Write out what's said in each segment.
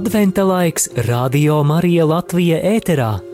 Adventa laiks Radio Marija Latvija ēterā.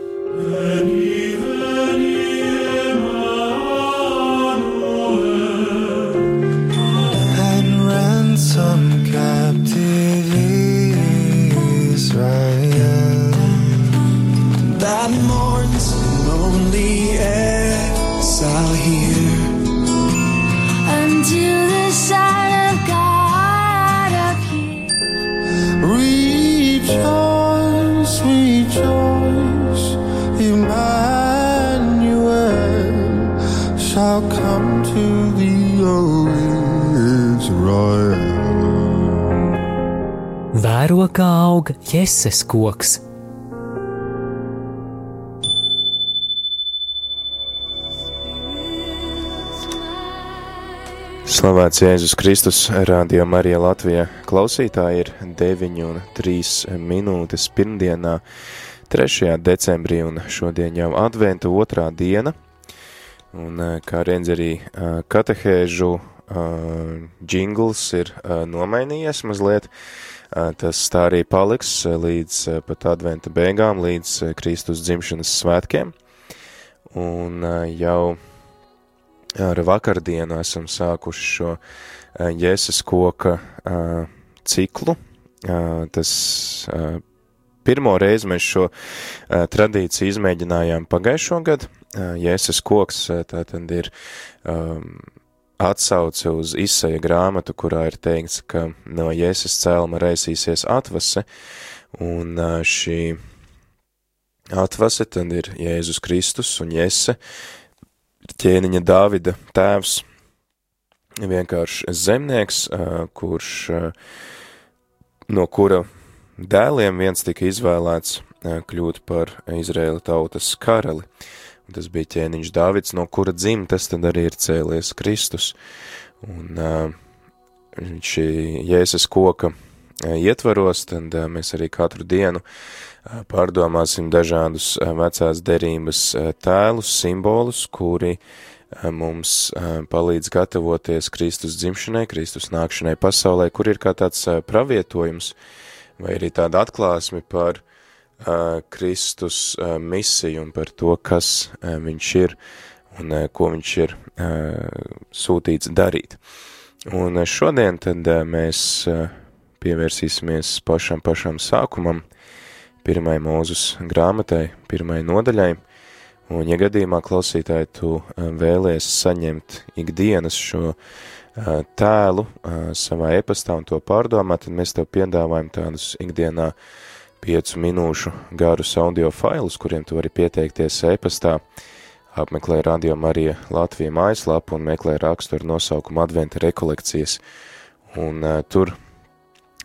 Vēro kā aug jēzus koks. Slavēts Jēzus Kristus, Rādio Marija Latvijā. Klausītāji ir 9 un 3 minūtes pirmdienā, 3. decembrī, un šodien jau adventa otrā diena. Un eh, kā redz arī eh, katehēžu eh, džingls ir eh, nomainījies mazliet, Eh, tas tā arī paliks līdz pat adventa beigām, līdz Kristus dzimšanas svētkiem. Un jau ar vakardienu esam sākuši šo jēzus koka ciklu. Tas pirmo reizi mēs šo tradīciju izmēģinājām pagājušo gadu. Jēzus koks tātad ir um, atsauce uz izsaja grāmatu, kurā ir teikts, ka no Jēzus cēlma raisīsies atvase, un šī atvase tad ir Jēzus Kristus un Jēse, ķēniņa Dāvida tēvs, vienkārši zemnieks, kurš, no kura dēliem viens tika izvēlēts kļūt par Izraēla tautas karali. Tas bija ķēniņš Dāvids, no kura dzimtas tad arī ir cēlies Kristus. Un ā, šī Jēzus koka ietvaros, tad mēs arī katru dienu pārdomāsim dažādus vecās derības tēlus, simbolus, kuri mums palīdz gatavoties Kristus dzimšanai, Kristus nākšanai pasaulē, kur ir kā tāds pravietojums vai arī tāda atklāsme par Kristus misiju un par to, kas viņš ir un ko viņš ir sūtīts darīt. Un šodien tad mēs pievērsīsimies pašam pašam sākumam, pirmai mūzus grāmatai, pirmai nodaļai, un ja gadījumā klausītāji tu vēlies saņemt ikdienas šo tēlu savā e-pastā un to pārdomāt, tad mēs tev piedāvājam tādus ikdienā piecu minūšu garus audio failus, kuriem tu vari pieteikties e-pastā, apmeklē Radio Marija Latvija mājaslapu un meklē rakstu ar nosaukumu Adventa rekolekcijas, un uh, tur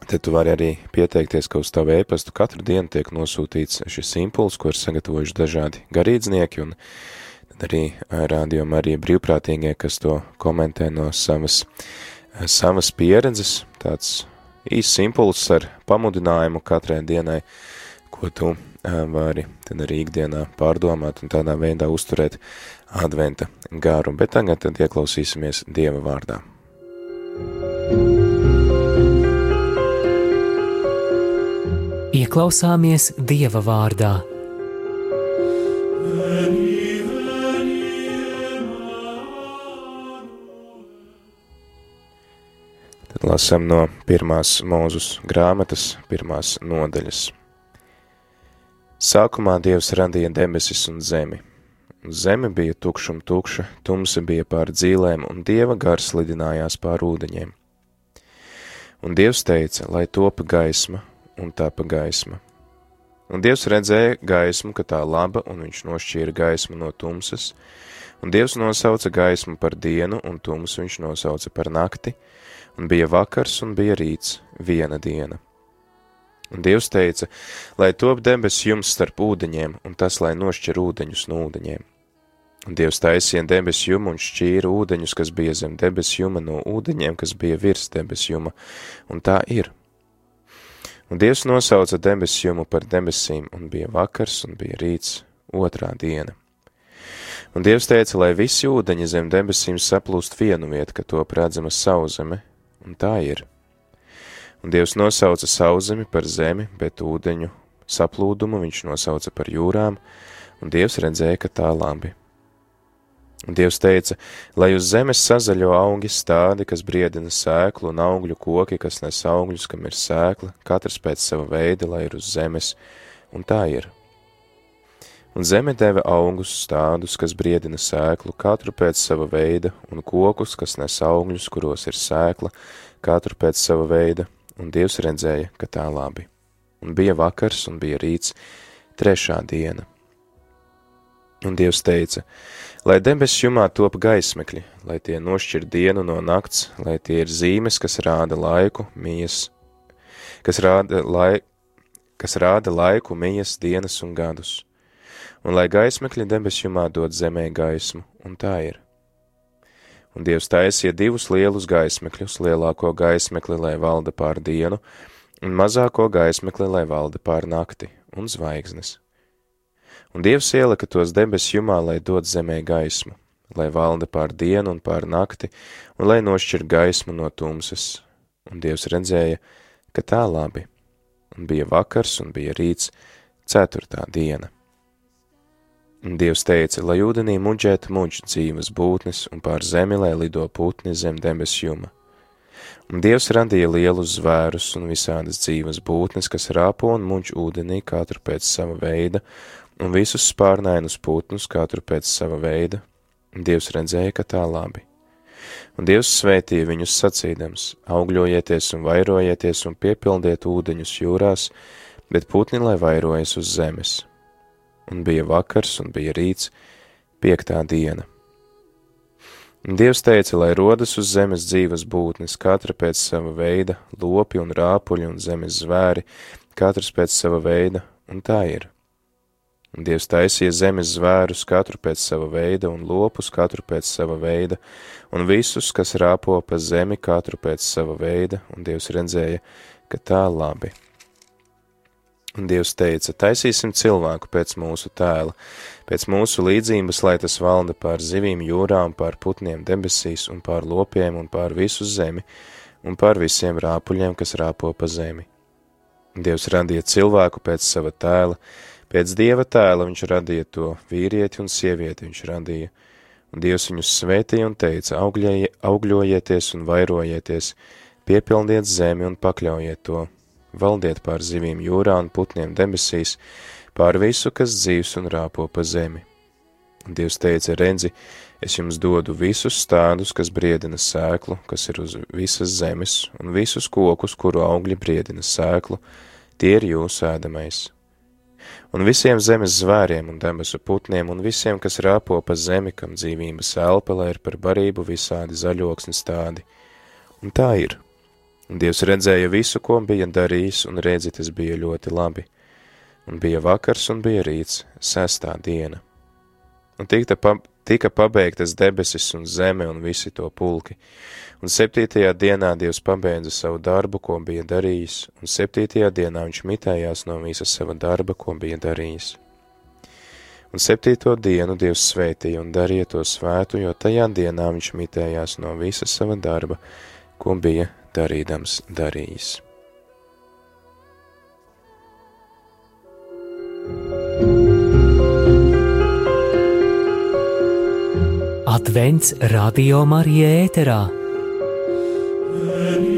Tad tu vari arī pieteikties, ka uz tavu e-pastu katru dienu tiek nosūtīts šis impuls, ko ir sagatavojuši dažādi garīdznieki, un arī rādījumi arī brīvprātīgie, kas to komentē no savas, savas pieredzes, tāds īsts impulss ar pamudinājumu katrai dienai, ko tu vari tad arī ikdienā pārdomāt un tādā veidā uzturēt adventa garu. Bet tagad tad ieklausīsimies Dieva vārdā. Ieklausāmies Dieva vārdā. Tad lasam no pirmās mūzus grāmatas, pirmās nodaļas. Sākumā Dievs radīja debesis un zemi. Zeme bija tukša un tukša, tumsa bija pār dzīlēm, un Dieva gars lidinājās pār ūdeņiem. Un Dievs teica, lai topa gaisma, un tāpa gaisma. Un Dievs redzēja gaismu, ka tā laba, un viņš nošķīra gaismu no tumsas, un Dievs nosauca gaismu par dienu, un tumsu viņš nosauca par nakti, un bija vakars un bija rīts, viena diena. Un Dievs teica, lai top debes jums starp ūdeņiem, un tas, lai nošķir ūdeņus no ūdeņiem. Un Dievs taisīja debes jumu un šķīra ūdeņus, kas bija zem debes juma, no ūdeņiem, kas bija virs debes juma, un tā ir. Un Dievs nosauca debes jumu par debesīm, un bija vakars, un bija rīts, otrā diena. Un Dievs teica, lai visi ūdeņi zem debesīm saplūst vienu vietu, ka to redzama sauzeme, un tā ir. Un Dievs nosauca sauszemi par zemi, bet ūdeņu saplūdumu viņš nosauca par jūrām, un Dievs redzēja, ka tā labi. Un Dievs teica, lai uz zemes sazaļo augi stādi, kas briedina sēklu, un augļu koki, kas nes augļus, kam ir sēkla, katrs pēc sava veida, lai ir uz zemes, un tā ir. Un zeme deva augus stādus, kas briedina sēklu, katru pēc sava veida, un kokus, kas nes augļus, kuros ir sēkla, katru pēc sava veida, un Dievs redzēja, ka tā labi. Un bija vakars, un bija rīts, trešā diena. Un Dievs teica, lai debes jumā top gaismekļi, lai tie nošķir dienu no nakts, lai tie ir zīmes, kas rāda laiku, mijas, kas rāda, lai, kas rāda laiku, mijas, dienas un gadus. Un lai gaismekļi debes jumā dod zemē gaismu, un tā ir. Un Dievs taisīja divus lielus gaismekļus, lielāko gaismekli, lai valda pār dienu, un mazāko gaismekli, lai valda pār nakti, un zvaigznes un Dievs ielika tos debes jumā, lai dod zemē gaismu, lai valda pār dienu un pār nakti, un lai nošķir gaismu no tumsas. Un Dievs redzēja, ka tā labi, un bija vakars un bija rīts, ceturtā diena. Un Dievs teica, lai ūdenī muģētu muģ dzīves būtnes, un pār zemi, lai lido putni zem debes juma. Un Dievs radīja lielus zvērus un visādas dzīves būtnes, kas rāpo un muģ ūdenī katru pēc sava veida, un visus spārnainus putnus katru pēc sava veida, un Dievs redzēja, ka tā labi. Un Dievs svētīja viņus sacīdams, augļojieties un vairojieties un piepildiet ūdeņus jūrās, bet putni lai vairojas uz zemes. Un bija vakars un bija rīts, piektā diena. Dievs teica, lai rodas uz zemes dzīves būtnes, katra pēc sava veida, lopi un rāpuļi un zemes zvēri, katrs pēc sava veida, un tā ir. Un Dievs taisīja zemes zvērus katru pēc sava veida, un lopus katru pēc sava veida, un visus, kas rāpo pa zemi katru pēc sava veida, un Dievs redzēja, ka tā labi. Un Dievs teica, taisīsim cilvēku pēc mūsu tēla, pēc mūsu līdzības, lai tas valda pār zivīm jūrā un pār putniem debesīs un pār lopiem un pār visu zemi un pār visiem rāpuļiem, kas rāpo pa zemi. Dievs radīja cilvēku pēc sava tēla, Pēc dieva tēla viņš radīja to vīrieti un sievieti viņš radīja, un Dievs viņus svētīja un teica, augļojieties un vairojieties, piepildiet zemi un pakļaujiet to, valdiet pār zivīm jūrā un putniem debesīs, pār visu, kas dzīvs un rāpo pa zemi. Dievs teica, redzi, es jums dodu visus stādus, kas briedina sēklu, kas ir uz visas zemes, un visus kokus, kuru augļi briedina sēklu, tie ir jūsu ēdamais un visiem zemes zvēriem un debesu putniem un visiem, kas rāpo pa zemi, kam dzīvības elpa, lai ir par barību visādi zaļoksni stādi. Un tā ir. Dievs redzēja visu, ko bija darījis, un redzi, tas bija ļoti labi. Un bija vakars un bija rīts, sestā diena. Un tika, pa, tika pabeigtas debesis un zeme un visi to pulki, Un septītajā dienā Dievs pabeidza savu darbu, ko bija darījis, un septītajā dienā viņš mitējās no visa sava darba, ko bija darījis. Un septīto dienu Dievs svētīja un darīja to svētu, jo tajā dienā viņš mitējās no visa sava darba, ko bija darīdams darījis. Advents Radio Marija ēterā. and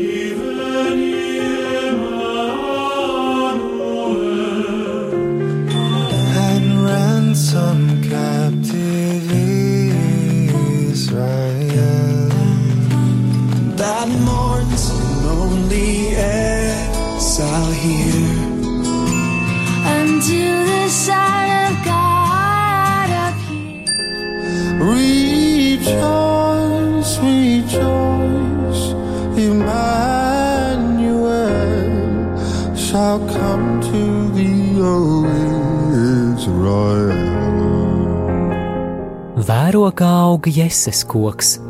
that mourns lonely exile here. unto the Son of God appear. Rejoice, rejoice, Emmanuel shall come to thee, O Israel. Vēro kā aug jēzes koks.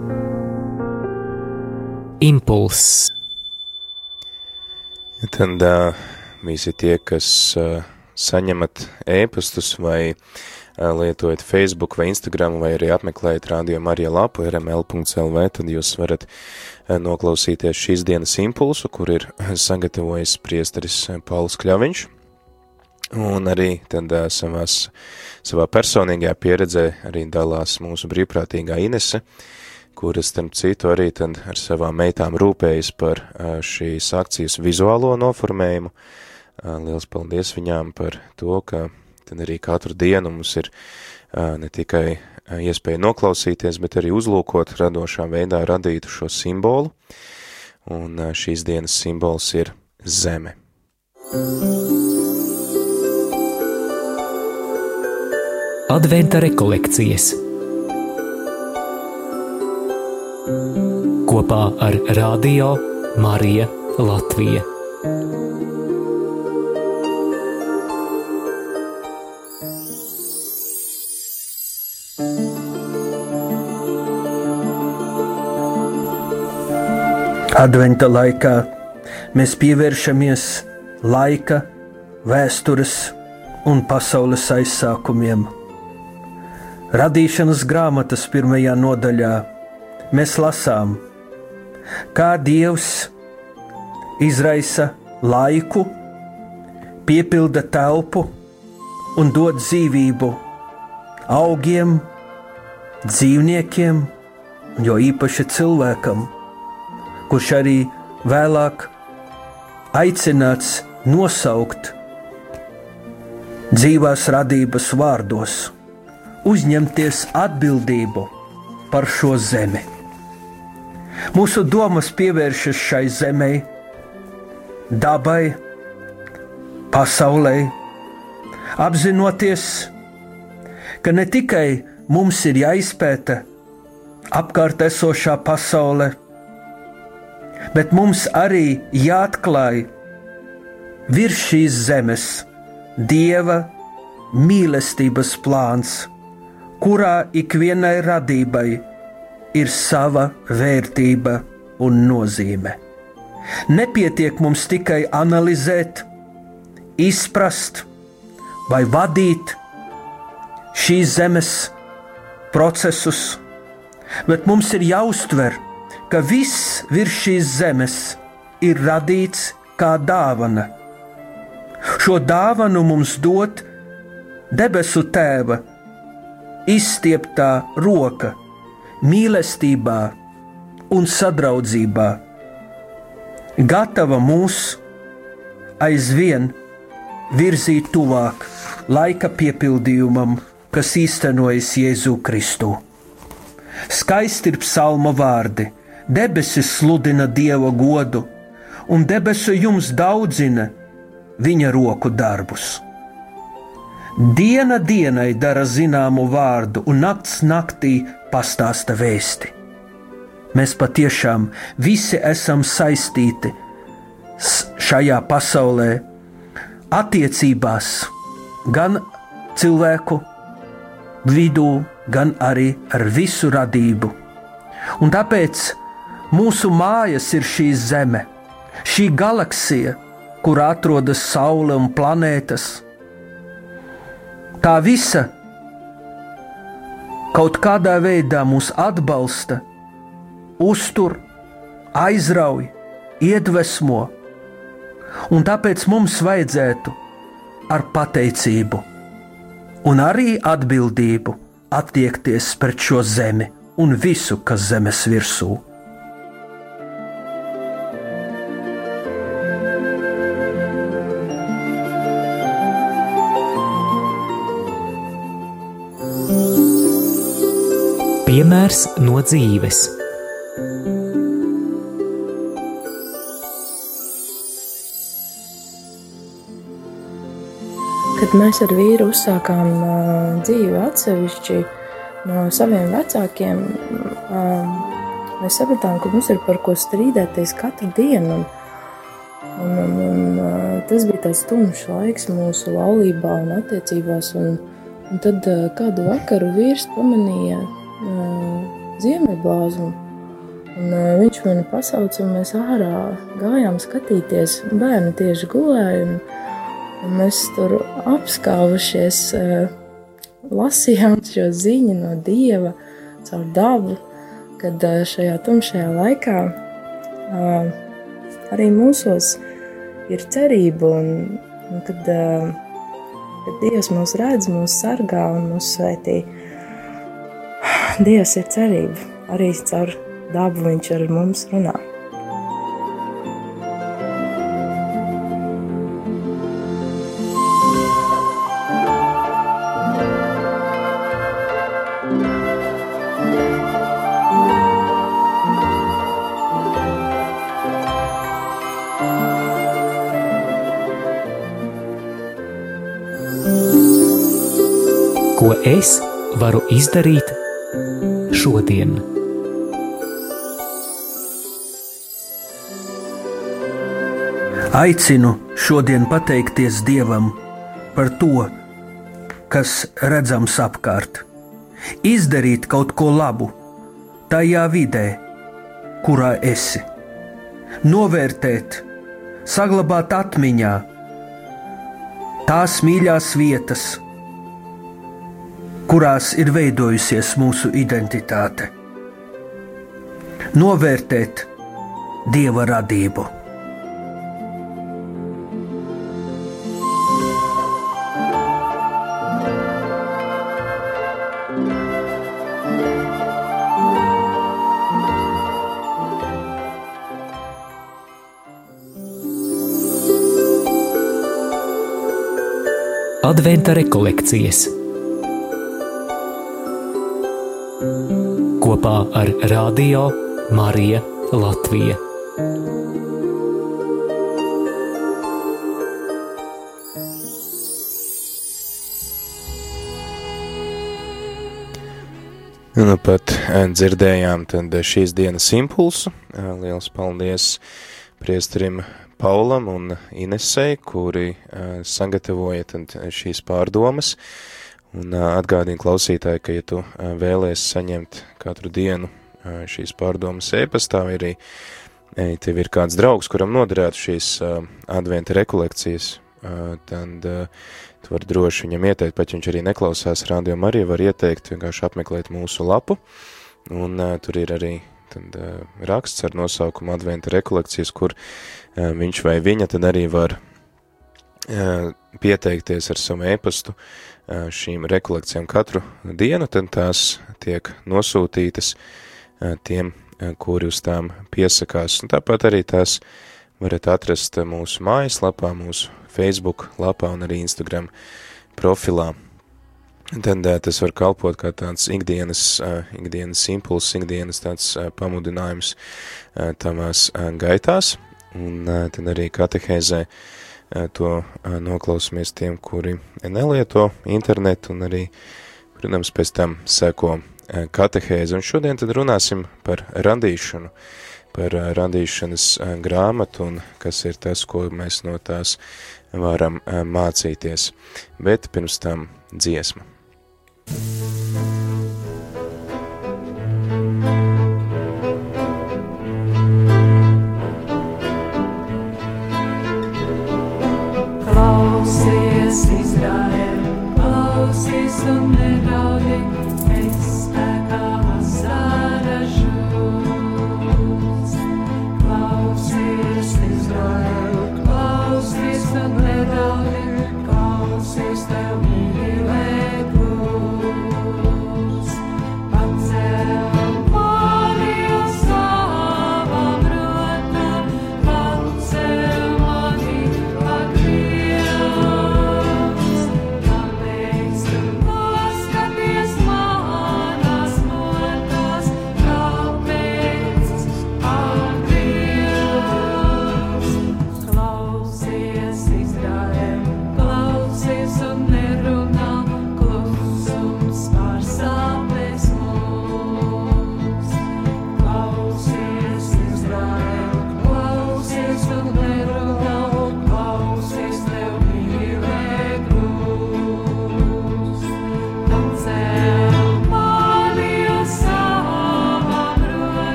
Impulss. Tad uh, visi tie, kas uh, saņemat ēpastus vai lietojat Facebook vai Instagram vai arī apmeklējat Radio Marija lapu rml.lv, tad jūs varat noklausīties šīs dienas impulsu, kur ir sagatavojis priesteris Pauls Kļaviņš. Un arī tad savās, savā personīgajā pieredzē arī dalās mūsu brīvprātīgā Inese, kuras, starp citu, arī tad ar savām meitām rūpējas par šīs akcijas vizuālo noformējumu. Liels paldies viņām par to, ka tad arī katru dienu mums ir ne tikai iespēja noklausīties, bet arī uzlūkot radošā veidā radītu šo simbolu, un šīs dienas simbols ir zeme. Adventa rekolekcijas kopā ar Radio Marija Latvija. Adventa laikā mēs pievēršamies laika, vēstures un pasaules aizsākumiem. Radīšanas grāmatas pirmajā nodaļā mēs lasām, kā Dievs izraisa laiku, piepilda telpu un dod dzīvību augiem, dzīvniekiem, jo īpaši cilvēkam kurš arī vēlāk aicināts nosaukt dzīvās radības vārdos, uzņemties atbildību par šo zemi. Mūsu domas pievēršas šai zemē, dabai, pasaulē, apzinoties, ka ne tikai mums ir jāizpēta apkārt esošā pasaule, bet mums arī jāatklāj virs šīs zemes dieva mīlestības plāns, kurā ikvienai radībai ir sava vērtība un nozīme. Nepietiek mums tikai analizēt, izprast vai vadīt šīs zemes procesus, bet mums ir jāuztver, ka viss virs šīs zemes ir radīts kā dāvana. Šo dāvanu mums dod debesu tēva izstieptā roka, mīlestībā un sadraudzībā, gatava mūs aizvien virzīt tuvāk laika piepildījumam, kas īstenojas Jēzu Kristu. Skaisti ir psalma vārdi Debesis sludina Dieva godu, un debesu jums daudzina viņa roku darbus. Diena dienai dara zināmu vārdu, un nakts naktī pastāsta vēsti. Mēs patiešām visi esam saistīti šajā pasaulē, attiecībās, gan cilvēku vidū, gan arī ar visu radību. Un tāpēc Mūsu mājas ir šī zeme, šī galaksija, kur atrodas Saule un planētas. Tā visa kaut kādā veidā mūs atbalsta, uztur, aizrauj, iedvesmo, un tāpēc mums vajadzētu ar pateicību un arī atbildību attiekties pret šo zemi un visu, kas zemes virsū ir. Piemērs no dzīves. Kad mēs ar vīru uzsākām dzīvi atsevišķi no saviem vecākiem, mēs sapratām, ka mums ir par ko strīdēties katru dienu. Un, un, un, tas bija tāds tumšs laiks mūsu laulībā un attiecībās. Un, un tad kādu vakaru vīrs pamanīja ziemeļblāzmu. Un, viņš mani pasauca, un mēs ārā gājām skatīties. Bērni tieši gulēja, un, un mēs tur apskāvušies lasījām šo ziņu no Dieva caur dabu, kad šajā tumšajā laikā arī mūsos ir cerība un, un kad, kad Dievs mūs redz, mūs sargā un mūs svētī. Dievs ir cerība, arī caur dabu viņš ar mums runā. Ko es varu izdarīt šodien? Aicinu šodien pateikties Dievam par to, kas redzams apkārt, izdarīt kaut ko labu tajā vidē, kurā esi, novērtēt, saglabāt atmiņā tās mīļās vietas, kurās ir veidojusies mūsu identitāte, novērtēt Dieva radību. Adventa rekolekcijas kopā ar Radio Marija Latvija. Nu, pat eh, dzirdējām tad šīs dienas impulsu. Eh, Liels paldies priesterim Paulam un Inesei, kuri eh, sagatavoja tad šīs pārdomas. Un atgādīju klausītāji, ka, ja tu vēlēs saņemt katru dienu šīs pārdomas ēpastā, vai arī ja tev ir kāds draugs, kuram noderētu šīs adventa rekolekcijas, tad tu vari droši viņam ieteikt, pat ja viņš arī neklausās radio arī var ieteikt vienkārši apmeklēt mūsu lapu, un tur ir arī tad, raksts ar nosaukumu adventa rekolekcijas, kur viņš vai viņa tad arī var pieteikties ar savu ēpastu uh, šīm rekolekcijām katru dienu, tad tās tiek nosūtītas tiem, kuri uz tām piesakās, un tāpat arī tās varat atrast mūsu mājaslapā, mūsu Facebook lapā un arī Instagram profilā. Tad tas var kalpot kā tāds ikdienas, ikdienas impulss, ikdienas tāds pamudinājums tavās gaitās, un tad arī katehēzē to uh, noklausamies tiem, kuri nelieto internetu, un arī, protams, pēc tam seko katehēzi. Un šodien tad runāsim par radīšanu, par radīšanas grāmatu, un kas ir tas, ko mēs no tās varam mācīties. Bet pirms tam dziesma. Klausies,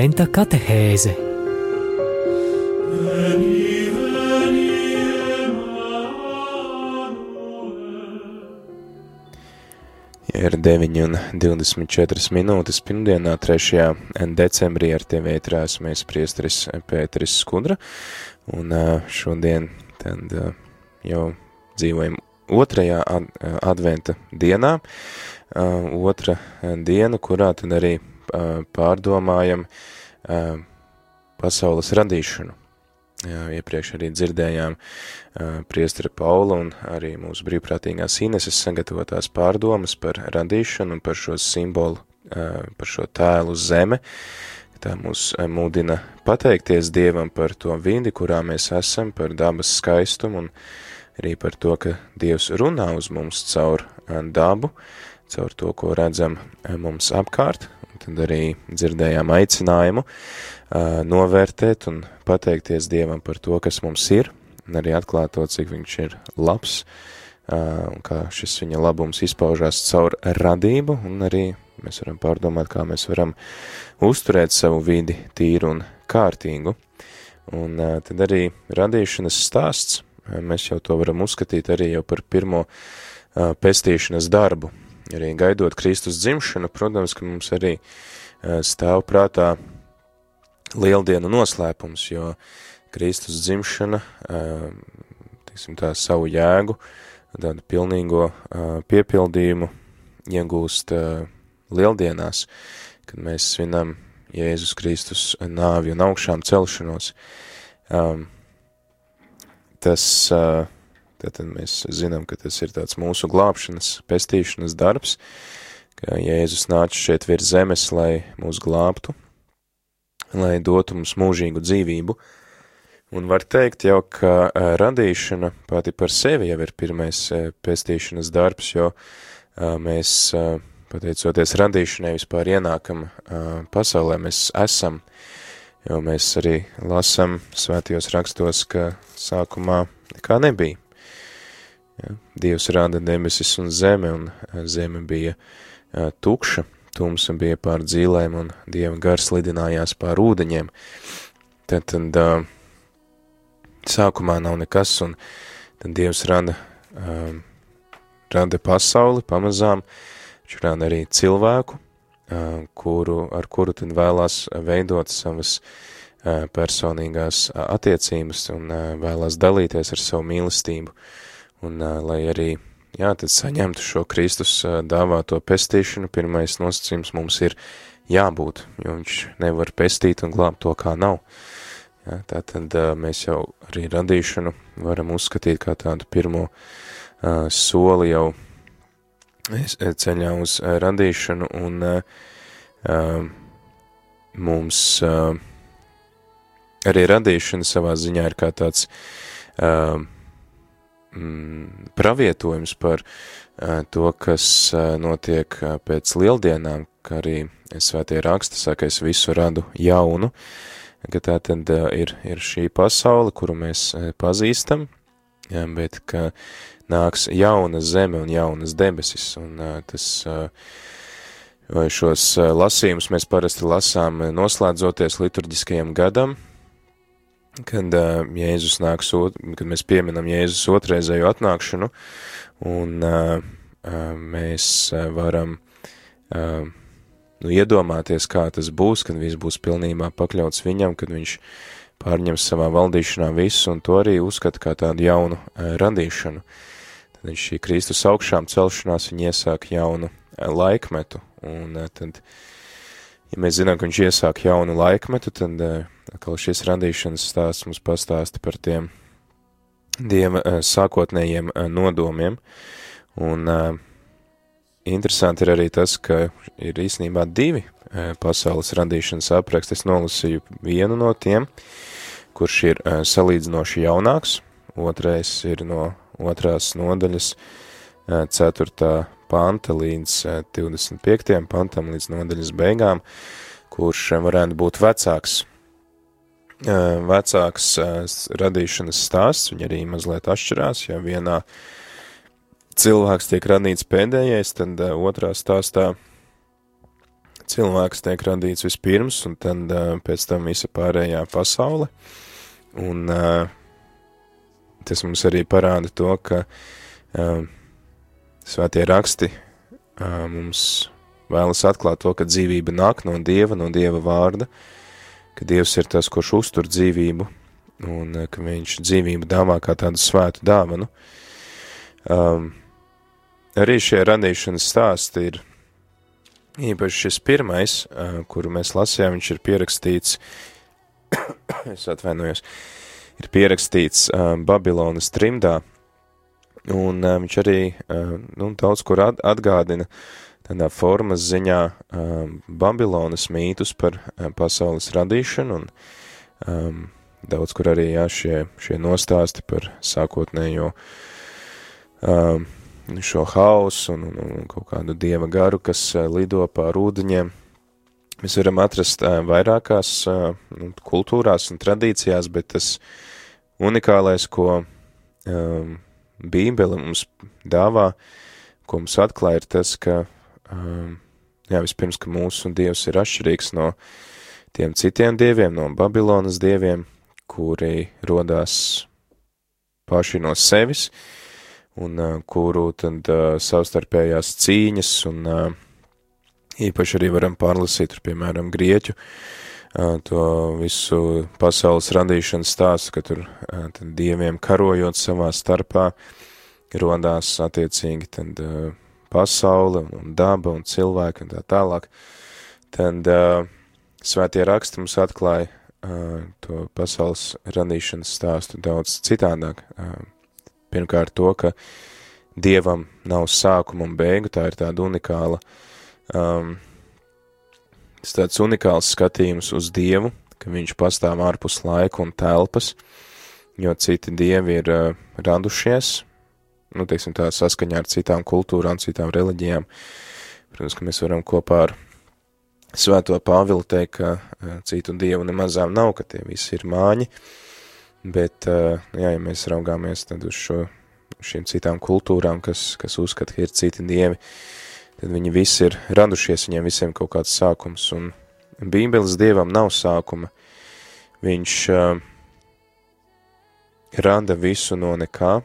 Adventa katehēze Ir 9 un 24 minūtes pirmdienā, 3. decembrī ar tevi ētrās mēs priesteris Pēteris Skudra, un šodien tad jau dzīvojam otrajā ad- adventa dienā, otra diena, kurā tad arī pārdomājam pasaules radīšanu. Iepriekš arī dzirdējām priestara Paula un arī mūsu brīvprātīgās Ineses sagatavotās pārdomas par radīšanu un par šo simbolu, par šo tēlu zeme. Tā mūs mudina pateikties Dievam par to vidi, kurā mēs esam, par dabas skaistumu un arī par to, ka Dievs runā uz mums caur dabu, caur to, ko redzam mums apkārt. Tad arī dzirdējām aicinājumu uh, novērtēt un pateikties Dievam par to, kas mums ir, un arī atklāt to, cik viņš ir labs, uh, un kā šis viņa labums izpaužās caur radību, un arī mēs varam pārdomāt, kā mēs varam uzturēt savu vidi tīru un kārtīgu. Un uh, tad arī radīšanas stāsts, mēs jau to varam uzskatīt arī jau par pirmo uh, pestīšanas darbu. Arī gaidot Kristus dzimšanu, protams, ka mums arī uh, stāv prātā lieldienu noslēpums, jo Kristus dzimšana, teiksim tā, savu jēgu, tādu pilnīgo piepildījumu iegūst lieldienās, kad mēs svinam Jēzus Kristus nāvi un augšām celšanos. Tas, tātad mēs zinām, ka tas ir tāds mūsu glābšanas, pestīšanas darbs, ka Jēzus nāca šeit virs zemes, lai mūs glābtu, lai dotu mums mūžīgu dzīvību. Un var teikt jau, ka radīšana pati par sevi jau ir pirmais pestīšanas darbs, jo mēs, pateicoties radīšanai, vispār ienākam pasaulē, mēs esam, jo mēs arī lasam svētajos rakstos, ka sākumā nekā nebija. Ja, Dievs rāda debesis un zeme, un ā, zeme bija ā, tukša, tumsa bija pār dzīlēm un dieva gars lidinājās pār ūdeņiem. Tad, tad uh, sākumā nav nekas, un tad dievs rada, uh, rada pasauli pamazām, viņš rada arī cilvēku, uh, kuru, ar kuru tad vēlās veidot savas personīgās attiecības un vēlās dalīties ar savu mīlestību, un lai arī jā, tad saņemtu šo Kristus dāvāto pestīšanu, pirmais nosacījums mums ir jābūt, jo viņš nevar pestīt un glābt to, kā nav. Jā, tā tad mēs jau arī radīšanu varam uzskatīt kā tādu pirmo uh, soli jau es- ceļā uz radīšanu, un uh, mums uh, arī radīšana savā ziņā ir kā tāds uh, mm, pravietojums par uh, to, kas uh, notiek uh, pēc lieldienām, kā arī svētie raksti saka, es visu radu jaunu, ka tā tad uh, ir, ir šī pasaule, kuru mēs uh, pazīstam, jā, bet ka nāks jauna zeme un jaunas debesis, un uh, tas uh, šos lasījumus mēs parasti lasām noslēdzoties liturģiskajam gadam, kad uh, Jēzus nāks, ot, kad mēs pieminam Jēzus otrreizējo atnākšanu, un uh, uh, mēs uh, varam uh, nu, iedomāties, kā tas būs, kad viss būs pilnībā pakļauts viņam, kad viņš pārņems savā valdīšanā visu, un to arī uzskata kā tādu jaunu uh, radīšanu. Tad viņš šī Kristus augšām celšanās, viņa iesāk jaunu uh, laikmetu, un uh, tad, ja mēs zinām, ka viņš iesāk jaunu laikmetu, tad uh, atkal šis radīšanas stāsts mums pastāsta par tiem Dieva uh, sākotnējiem uh, nodomiem, un interesanti ir arī tas, ka ir īstenībā divi pasaules radīšanas apraksti. Es nolasīju vienu no tiem, kurš ir salīdzinoši jaunāks, otrais ir no otrās nodaļas 4. Panta līdz uh, 25. pantam līdz nodaļas beigām, kurš uh, varētu būt vecāks uh, vecāks radīšanas stāsts, viņi arī mazliet atšķirās, ja vienā cilvēks tiek radīts pēdējais, tad otrā stāstā cilvēks tiek radīts vispirms, un tad pēc tam visa pārējā pasaule, un tas mums arī parāda to, ka svētie raksti uh, mums vēlas atklāt to, ka dzīvība nāk no Dieva, no Dieva vārda, ka Dievs ir tas, kurš uztur dzīvību, un uh, ka viņš dzīvību dāvā kā tādu svētu dāvanu. Um, arī šie radīšanas stāsti ir īpaši šis pirmais, uh, kuru mēs lasījām, viņš ir pierakstīts, es atvainojos, ir pierakstīts uh, Babilonas trimdā, un uh, viņš arī uh, nu, daudz kur at atgādina tādā formas ziņā uh, Babilonas mītus par uh, pasaules radīšanu, un um, daudz kur arī jā, šie, šie nostāsti par sākotnējo um, šo hausu un, un, un kaut kādu dieva garu, kas uh, lido pār ūdeņiem. Mēs varam atrast uh, vairākās uh, kultūrās un tradīcijās, bet tas unikālais, ko um, Bībele mums dāvā, ko mums atklāja, ir tas, ka, um, jā, vispirms, ka mūsu dievs ir atšķirīgs no tiem citiem dieviem, no Babilonas dieviem, kuri rodās paši no sevis, un uh, kuru tad uh, savstarpējās cīņas un uh, īpaši arī varam pārlasīt, piemēram, Grieķu, uh, to visu pasaules radīšanas stāstu, ka tur tad dieviem karojot savā starpā, rodās attiecīgi tad pasaule un daba un cilvēki un tā tālāk, tad svētie raksti mums atklāja to pasaules radīšanas stāstu daudz citādāk. Pirmkārt to, ka dievam nav sākuma un beigu, tā ir tāda unikāla, um, tas tāds unikāls skatījums uz dievu, ka viņš pastāv ārpus laika un telpas, jo citi dievi ir uh, radušies, nu, teiksim tā, saskaņā ar citām kultūrām, citām reliģijām. Protams, ka mēs varam kopā ar Svēto Pāvilu teikt, ka uh, citu dievu nemazām nav, ka tie visi ir māņi, bet, uh, jā, ja mēs raugāmies tad uz šo, šīm citām kultūrām, kas, kas uzskata, ka ir citi dievi, tad viņi visi ir radušies, viņiem visiem kaut kāds sākums, un Bībeles dievam nav sākuma, viņš uh, rada visu no nekā,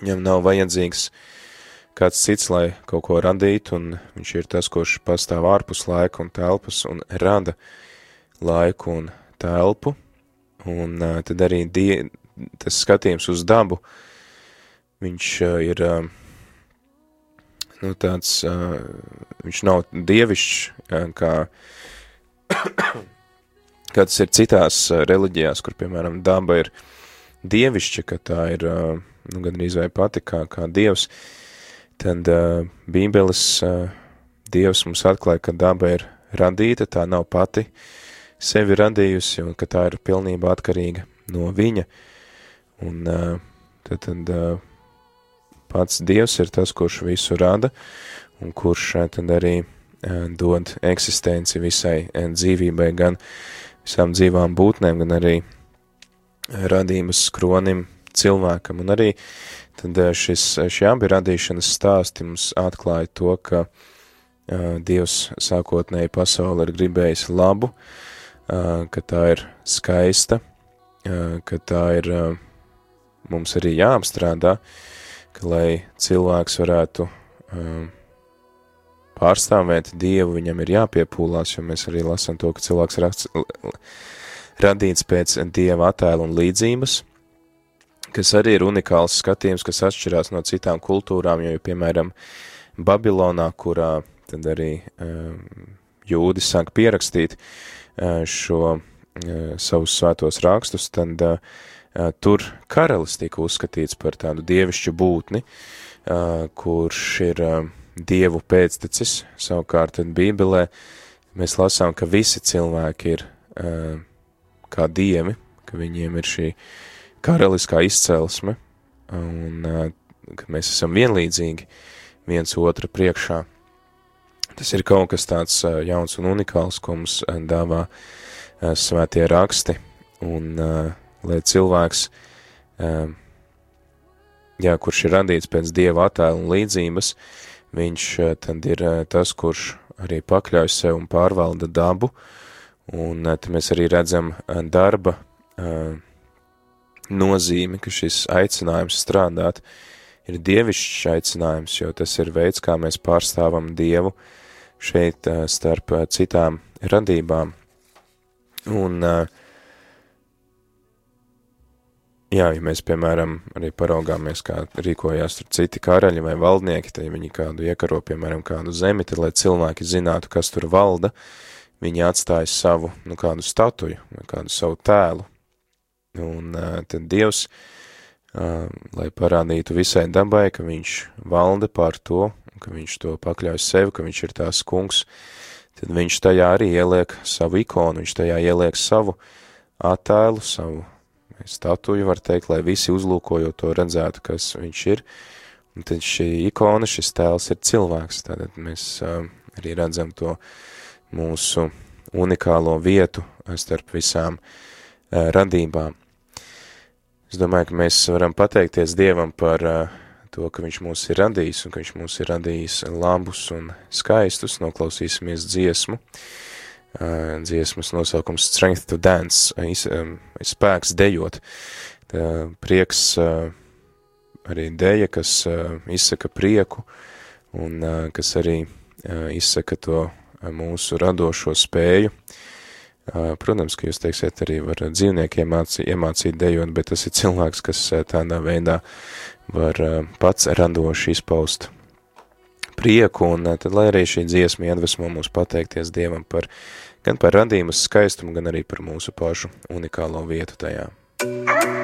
viņam nav vajadzīgs kāds cits, lai kaut ko radītu, un viņš ir tas, kurš pastāv ārpus laika un telpas un rada laiku un telpu, un uh, tad arī die, tas skatījums uz dabu, viņš uh, ir, uh, nu, tāds, uh, viņš nav dievišķs, kā, kā tas ir citās reliģijās, kur, piemēram, daba ir dievišķa, ka tā ir, uh, nu, gan arī vai pati kā, kā dievs, tad uh, Bībeles uh, dievs mums atklāja, ka daba ir radīta, tā nav pati sevi radījusi, un ka tā ir pilnībā atkarīga no viņa, un uh, tad, tad uh, pats dievs ir tas, kurš visu rada, un kurš uh, tad arī uh, dod eksistenci visai uh, dzīvībai, gan visām dzīvām būtnēm, gan arī radības skronim cilvēkam, un arī tad šis, šie abi radīšanas stāsti mums atklāja to, ka uh, Dievs sākotnēji pasauli ir gribējis labu, uh, ka tā ir skaista, uh, ka tā ir uh, mums arī jāapstrādā, ka lai cilvēks varētu uh, pārstāvēt Dievu, viņam ir jāpiepūlās, jo mēs arī lasām to, ka cilvēks raksts, radīts pēc Dieva attēla un līdzības, kas arī ir unikāls skatījums, kas atšķirās no citām kultūrām, jo, piemēram, Babilonā, kurā tad arī um, jūdi sāk pierakstīt uh, šo uh, savus svētos rakstus, tad uh, tur karalis tika uzskatīts par tādu dievišķu būtni, uh, kurš ir uh, dievu pēctecis, savukārt Bībelē mēs lasām, ka visi cilvēki ir kā dievi, ka viņiem ir šī karaliskā izcelsme, un ka mēs esam vienlīdzīgi viens otra priekšā. Tas ir kaut kas tāds jauns un unikāls, ko mums dāvā svētie raksti, un uh, lai cilvēks, uh, jā, kurš ir radīts pēc dieva attēla un līdzības, viņš uh, tad ir uh, tas, kurš arī pakļauj sev un pārvalda dabu, un uh, te mēs arī redzam darba uh, nozīmi, ka šis aicinājums strādāt ir dievišķs aicinājums, jo tas ir veids, kā mēs pārstāvam Dievu šeit starp citām radībām. Un, uh, jā, ja mēs, piemēram, arī paraugāmies, kā rīkojās tur citi karaļi vai valdnieki, tad viņi kādu iekaro, piemēram, kādu zemi, tad, lai cilvēki zinātu, kas tur valda, viņi atstāja savu, nu, kādu statuju kādu savu tēlu. Un tad Dievs, lai parādītu visai dabai, ka viņš valda pār to, ka viņš to pakļauj sev, ka viņš ir tās kungs, tad viņš tajā arī ieliek savu ikonu, viņš tajā ieliek savu attēlu, savu statuju, var teikt, lai visi uzlūkojot to redzētu, kas viņš ir. Un tad šī ikona, šis tēls ir cilvēks, tātad mēs uh, arī redzam to mūsu unikālo vietu starp visām uh, radībām. Es domāju, ka mēs varam pateikties Dievam par uh, to, ka viņš mūs ir radījis un ka viņš mūs ir radījis labus un skaistus. Noklausīsimies dziesmu. Dziesmas nosaukums Strength to Dance, iz, spēks dejot. Tā, prieks arī deja, kas izsaka prieku un kas arī izsaka to mūsu radošo spēju. Protams, ka jūs teiksiet arī var dzīvnieki iemācīt, iemācīt dejot, bet tas ir cilvēks, kas tādā veidā var pats radoši izpaust prieku, un uh, tad, lai arī šī dziesma iedvesmo mūs pateikties Dievam par, gan par radījumas skaistumu, gan arī par mūsu pašu unikālo vietu tajā. breaking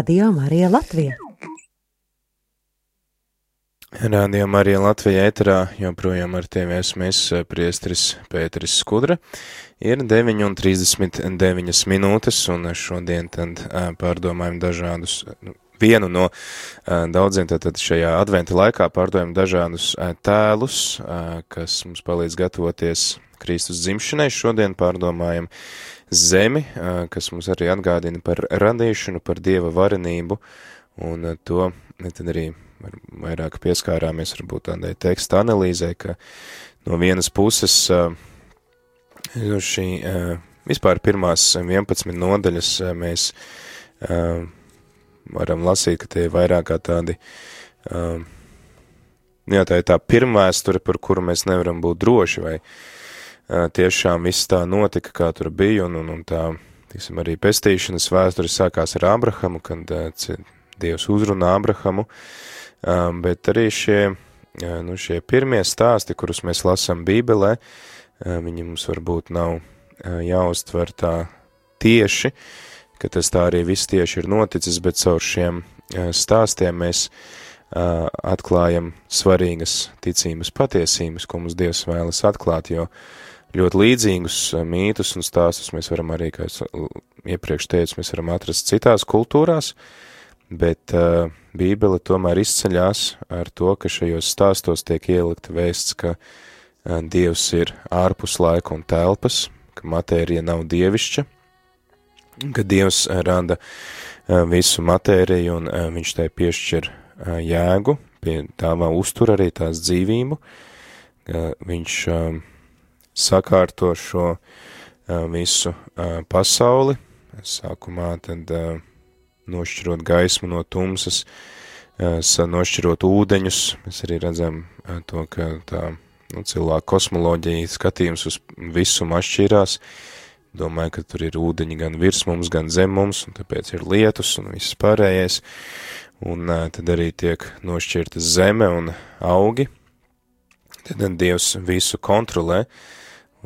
Radio Marija Latvija. Rādījumā arī Latvijā ēterā joprojām ar tevi esmu es, priestris Pēteris Skudra. Ir 9,39 minūtes, un šodien tad pārdomājam dažādus, nu, vienu no daudziem, tātad šajā adventa laikā pārdomājam dažādus tēlus, kas mums palīdz gatavoties Kristus dzimšanai. Šodien pārdomājam zemi, kas mums arī atgādina par radīšanu, par Dieva varenību, un to tad arī vairāk pieskārāmies varbūt tādai teksta analīzē, ka no vienas puses nu, šī vispār pirmās 11 nodaļas mēs varam lasīt, ka tie ir vairāk kā tādi, nu jā, tā ir tā pirmvēsture, par kuru mēs nevaram būt droši, vai tiešām viss tā notika, kā tur bija, un, un, un tā, tiksim, arī pestīšanas vēsture sākās ar Abrahamu, kad Dievs uzrunā Abrahamu, bet arī šie, uh, nu, šie pirmie stāsti, kurus mēs lasām Bībelē, uh, viņi mums varbūt nav uh, jāuztver tā tieši, ka tas tā arī viss tieši ir noticis, bet caur šiem uh, stāstiem mēs uh, atklājam svarīgas ticības patiesības, ko mums Dievs vēlas atklāt, jo ļoti līdzīgus uh, mītus un stāstus mēs varam arī, kā es uh, iepriekš teicu, mēs varam atrast citās kultūrās, bet uh, Bībele tomēr izceļās ar to, ka šajos stāstos tiek ielikta vēsts, ka uh, Dievs ir ārpus laika un telpas, ka matērija nav dievišķa, ka Dievs uh, rada uh, visu matēriju un uh, viņš tai piešķir uh, jēgu, pie tā vēl uztur arī tās dzīvību, ka viņš um, sakārto šo visu pasauli, sākumā tad nošķirot gaismu no tumsas, sa- nošķirot ūdeņus. Mēs arī redzam to, ka tā nu, cilvēka kosmoloģija skatījums uz visumu atšķīrās. Domāju, ka tur ir ūdeņi gan virs mums, gan zem mums, un tāpēc ir lietus un viss pārējais. Un tad arī tiek nošķirta zeme un augi. Tad Dievs visu kontrolē,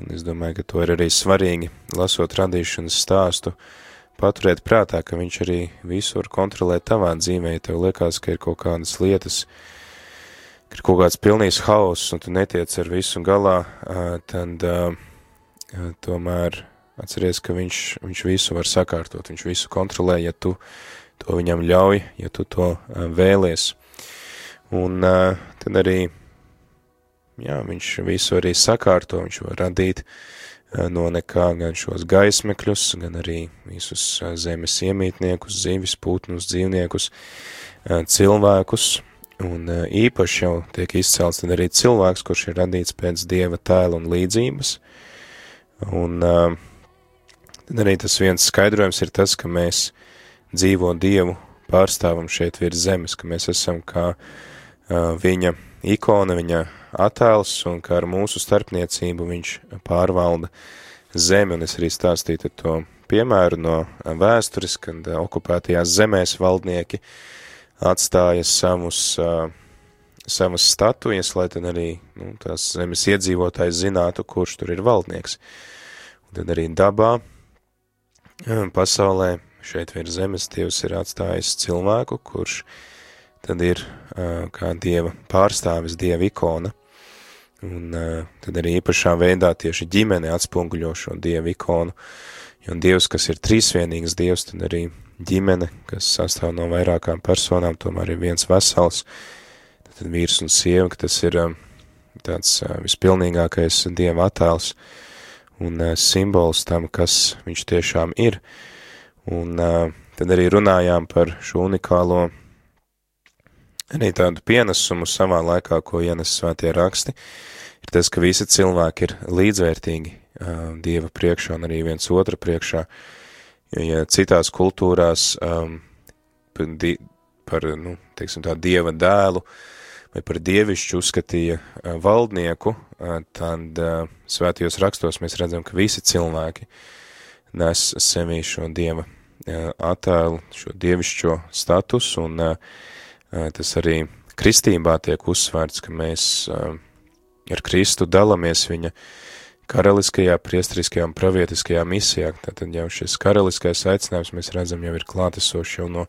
un es domāju, ka to ir arī svarīgi, lasot radīšanas stāstu, paturēt prātā, ka viņš arī visu var kontrolēt tavā dzīvē, ja tev liekas, ka ir kaut kādas lietas, ka ir kaut kāds pilnīgs hauss, un tu netiec ar visu galā, tad tomēr atceries, ka viņš, viņš visu var sakārtot, viņš visu kontrolē, ja tu to viņam ļauj, ja tu to vēlies. Un tad arī, jā, viņš visu arī sakārto, viņš var radīt eh, no nekā gan šos gaismekļus, gan arī visus eh, zemes iemītniekus, zivis, putnus, dzīvniekus, eh, cilvēkus, un īpaši jau tiek izcelts tad arī cilvēks, kurš ir radīts pēc dieva tēla un līdzības, un tad arī tas viens skaidrojums ir tas, ka mēs dzīvo dievu pārstāvam šeit virs zemes, ka mēs esam kā viņa ikona, viņa attēls, un kā ar mūsu starpniecību viņš pārvalda zemi, un es arī stāstīju to piemēru no vēstures, kad uh, okupētajās zemēs valdnieki atstāja savus, uh, savas statujas, lai tad arī nu, tās zemes iedzīvotājs zinātu, kurš tur ir valdnieks. Un tad arī dabā, uh, pasaulē, šeit virs zemes Dievs ir atstājis cilvēku, kurš tad ir kā Dieva pārstāvis, Dieva ikona, un uh, tad arī īpašā veidā tieši ģimene atspoguļo šo Dieva ikonu, jo Dievs, kas ir trīsvienīgs Dievs, tad arī ģimene, kas sastāv no vairākām personām, tomēr ir viens vesels, tad vīrs un sieva, ka tas ir uh, tāds uh, vispilnīgākais Dieva attēls un uh, simbols tam, kas viņš tiešām ir, un uh, tad arī runājām par šo unikālo arī tādu pienesumu savā laikā, ko ienes svētie raksti, ir tas, ka visi cilvēki ir līdzvērtīgi uh, Dieva priekšā un arī viens otra priekšā, ja citās kultūrās um, di, par, nu, teiksim tā, Dieva dēlu vai par dievišķu uzskatīja uh, valdnieku, uh, tad uh, svētajos rakstos mēs redzam, ka visi cilvēki nes sevī šo Dieva uh, attēlu, šo dievišķo status un uh, Tas arī kristībā tiek uzsvērts, ka mēs ar Kristu dalamies viņa karaliskajā, priestriskajā un pravietiskajā misijā. Tātad jau šis karaliskais aicinājums mēs redzam jau ir klātesošs jau no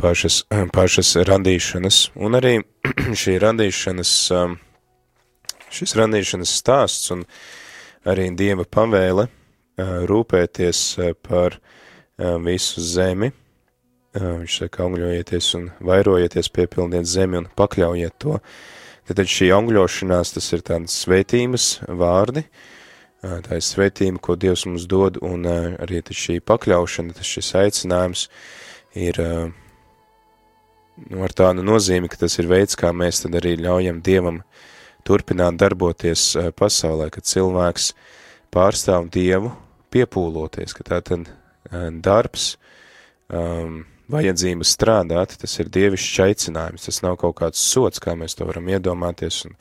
pašas, pašas radīšanas, un arī šī radīšanas, um, šis radīšanas stāsts un arī Dieva pavēle uh, rūpēties uh, par uh, visu zemi. Viņš saka, augļojieties un vairojieties, piepildiet zemi un pakļaujiet to. Tad šī augļošanās, tas ir tādas svētības vārdi, tā ir svētība, ko Dievs mums dod, un arī šī pakļaušana, tas šis aicinājums ir nu, ar tādu nozīmi, ka tas ir veids, kā mēs tad arī ļaujam Dievam turpināt darboties pasaulē, kad cilvēks pārstāv Dievu piepūloties, ka tā tad darbs, um, vajadzība strādāt, tas ir dievišķs aicinājums, tas nav kaut kāds sots, kā mēs to varam iedomāties, un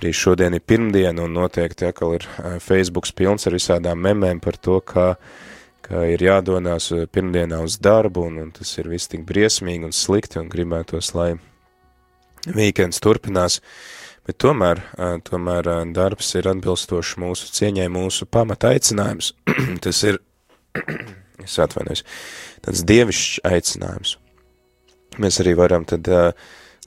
arī šodien ir pirmdiena, un noteikti atkal ir Facebooks pilns ar visādām memēm par to, kā, kā ir jādonās pirmdienā uz darbu, un, un tas ir viss tik briesmīgi un slikti, un gribētos, lai weekends turpinās, bet tomēr, tomēr darbs ir atbilstoši mūsu cieņai, mūsu pamata aicinājums, tas ir, es atvainojos, tāds dievišķs aicinājums. Mēs arī varam tad,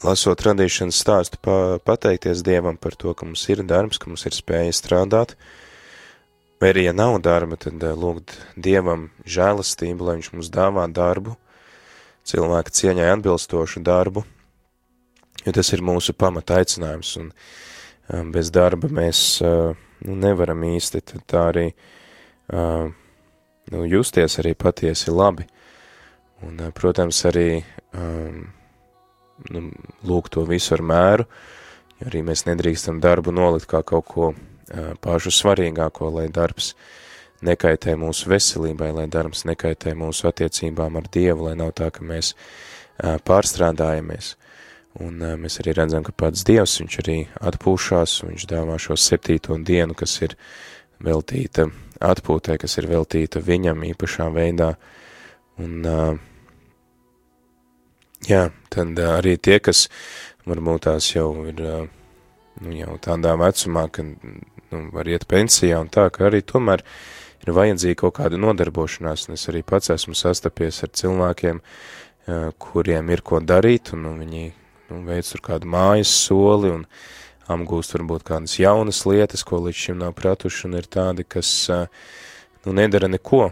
lasot radīšanas stāstu, pa, pateikties Dievam par to, ka mums ir darbs, ka mums ir spēja strādāt, vai arī, ja nav darba, tad lūgt Dievam žēlastību, lai viņš mums dāvā darbu, cilvēka cieņai atbilstošu darbu, jo tas ir mūsu pamata aicinājums, un bez darba mēs nu, nevaram īsti tā arī nu, justies arī patiesi labi. Un, protams, arī um, nu, lūk to visu ar mēru, jo arī mēs nedrīkstam darbu nolikt kā kaut ko uh, pašu svarīgāko, lai darbs nekaitē mūsu veselībai, lai darbs nekaitē mūsu attiecībām ar Dievu, lai nav tā, ka mēs uh, pārstrādājamies. Un uh, mēs arī redzam, ka pats Dievs, viņš arī atpūšās, viņš dāvā šo septīto dienu, kas ir veltīta atpūtē, kas ir veltīta viņam īpašā veidā. Un, uh, jā, tad arī tie, kas varbūt tās jau ir nu, jau tādā vecumā, ka nu, var iet pensijā un tā, ka arī tomēr ir vajadzīga kaut kāda nodarbošanās, un es arī pats esmu sastapies ar cilvēkiem, kuriem ir ko darīt, un, un viņi nu, veic tur kādu mājas soli, un apgūst varbūt kādas jaunas lietas, ko līdz šim nav pratuši, un ir tādi, kas nu, nedara neko,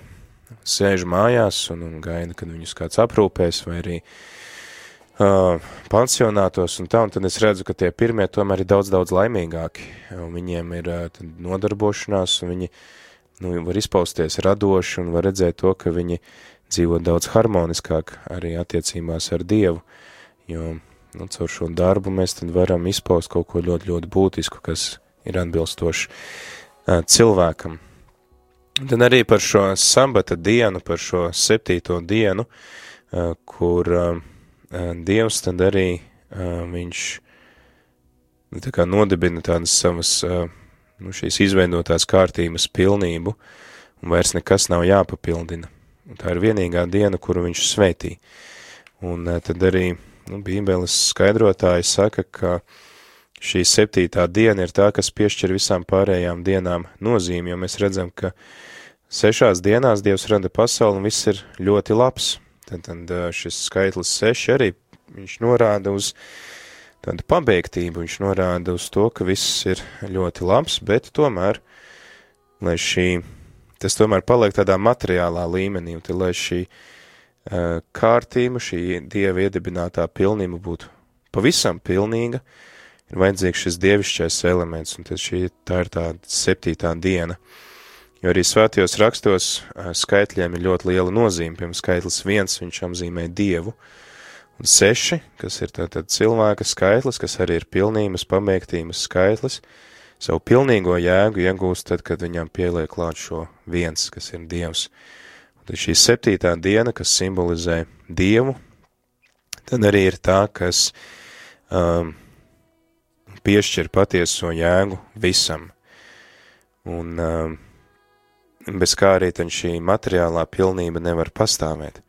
sēž mājās un, un gaida, kad viņus kāds aprūpēs, vai arī uh, pansionātos un tā, un tad es redzu, ka tie pirmie tomēr ir daudz, daudz laimīgāki, un viņiem ir nodarbošanās, un viņi nu, var izpausties radoši, un var redzēt to, ka viņi dzīvo daudz harmoniskāk arī attiecībās ar Dievu, jo nu, caur šo darbu mēs tad varam izpaust kaut ko ļoti, ļoti būtisku, kas ir atbilstoši cilvēkam. Tad arī par šo sabata dienu, par šo septīto dienu, kur uh, Dievs tad arī uh, viņš tā kā nodibina tādas savas, uh, nu, šīs izveidotās kārtības pilnību, un vairs nekas nav jāpapildina. Un tā ir vienīgā diena, kuru viņš svētī. Un uh, tad arī nu, Bībeles skaidrotāji saka, ka šī septītā diena ir tā, kas piešķir visām pārējām dienām nozīmi, jo mēs redzam, ka sešās dienās Dievs rada pasauli un viss ir ļoti labs. Tad, tad šis skaitlis seši arī, viņš norāda uz tādu pabeigtību, viņš norāda uz to, ka viss ir ļoti labs, bet tomēr, lai šī, tas tomēr paliek tādā materiālā līmenī, un tad, lai šī uh, kārtība, šī dieva iedibinātā pilnība būtu pavisam pilnīga, ir vajadzīgs šis dievišķais elements, un tad šī tā ir tā septītā diena. Jo arī svētajos rakstos skaitļiem ir ļoti liela nozīme, piemēram, skaitlis viens, viņš apzīmē dievu, un seši, kas ir tātad cilvēka skaitlis, kas arī ir pilnības, pabeigtības skaitlis, savu pilnīgo jēgu iegūst tad, kad viņam pieliek klāt šo viens, kas ir dievs. Tad šī septītā diena, kas simbolizē Dievu, tad arī ir tā, kas um, piešķir patieso jēgu visam. Un um, bez kā arī šī materiālā pilnība nevar pastāvēt.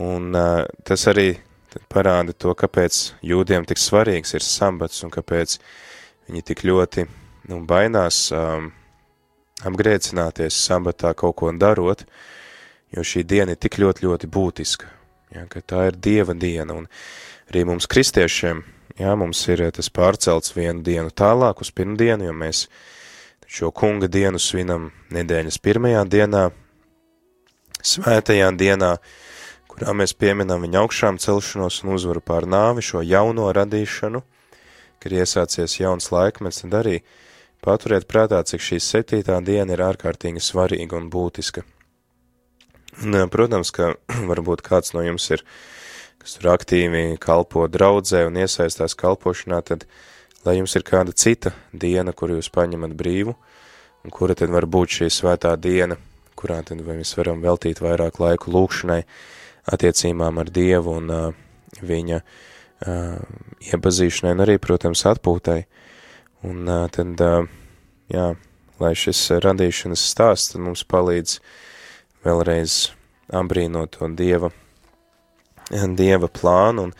Un uh, tas arī parāda to, kāpēc jūdiem tik svarīgs ir sambats un kāpēc viņi tik ļoti nu, baidās um, apgrēcināties sabatā kaut ko darot, jo šī diena ir tik ļoti, ļoti būtiska, ja, tā ir Dieva diena, un arī mums kristiešiem, jā, mums ir tas pārcelts vienu dienu tālāk uz pirmdienu, jo mēs šo kunga dienu svinam nedēļas pirmajā dienā, svētajā dienā, kurā mēs pieminam viņa augšām celšanos un uzvaru pār nāvi, šo jauno radīšanu, kad ir iesācies jauns laikmets, tad arī paturiet prātā, cik šī septītā diena ir ārkārtīgi svarīga un būtiska. Un, protams, ka varbūt kāds no jums ir, kas tur aktīvi kalpo draudzē un iesaistās kalpošanā, tad, lai jums ir kāda cita diena, kur jūs paņemat brīvu, un kura tad var būt šī svētā diena, kurā tad mēs varam veltīt vairāk laiku lūkšanai, attiecībām ar Dievu un uh, viņa uh, iepazīšanai un arī, protams, atpūtai. Un uh, tad, uh, jā, lai šis radīšanas stāsts mums palīdz vēlreiz apbrīnot to Dieva, Dieva plānu un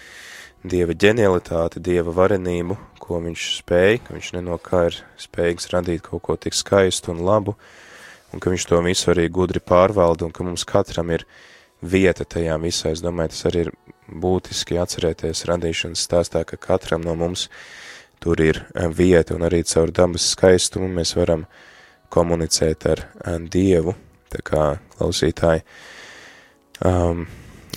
Dieva ģenialitāti, Dieva varenību, ko viņš spēja, ka viņš nenokā ir spējīgs radīt kaut ko tik skaistu un labu, un ka viņš to visu arī gudri pārvalda, un ka mums katram ir vieta tajā visā. Es domāju, tas arī ir būtiski atcerēties radīšanas stāstā, ka katram no mums tur ir vieta, un arī caur dabas skaistumu mēs varam komunicēt ar Dievu, tā kā klausītāji. Um,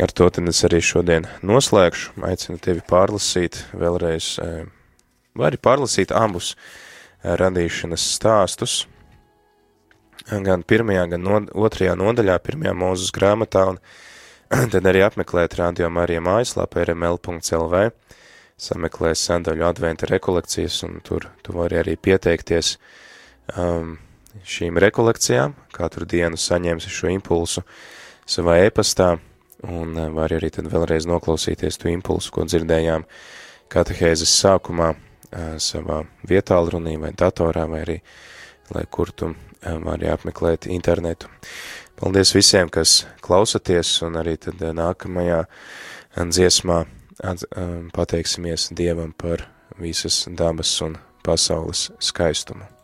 ar to tad es arī šodien noslēgšu, aicinu tevi pārlasīt vēlreiz, vai arī pārlasīt abus radīšanas stāstus, gan pirmajā, gan no, otrajā nodaļā, pirmajā mūzes grāmatā, un tad arī apmeklēt Radio Marija mājaslapē rml.lv, sameklēs sadaļu adventa rekolekcijas, un tur tu vari arī pieteikties um, šīm rekolekcijām, katru dienu saņemsi šo impulsu savā e-pastā, un uh, vari arī tad vēlreiz noklausīties to impulsu, ko dzirdējām katehēzes sākumā uh, savā vietālrunī vai datorā, vai arī, lai kur tu vari apmeklēt internetu. Paldies visiem, kas klausaties, un arī tad nākamajā dziesmā pateiksimies Dievam par visas dabas un pasaules skaistumu.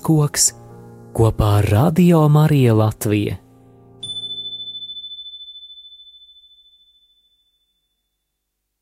Koks kopā ar Radio Mariju Latviju.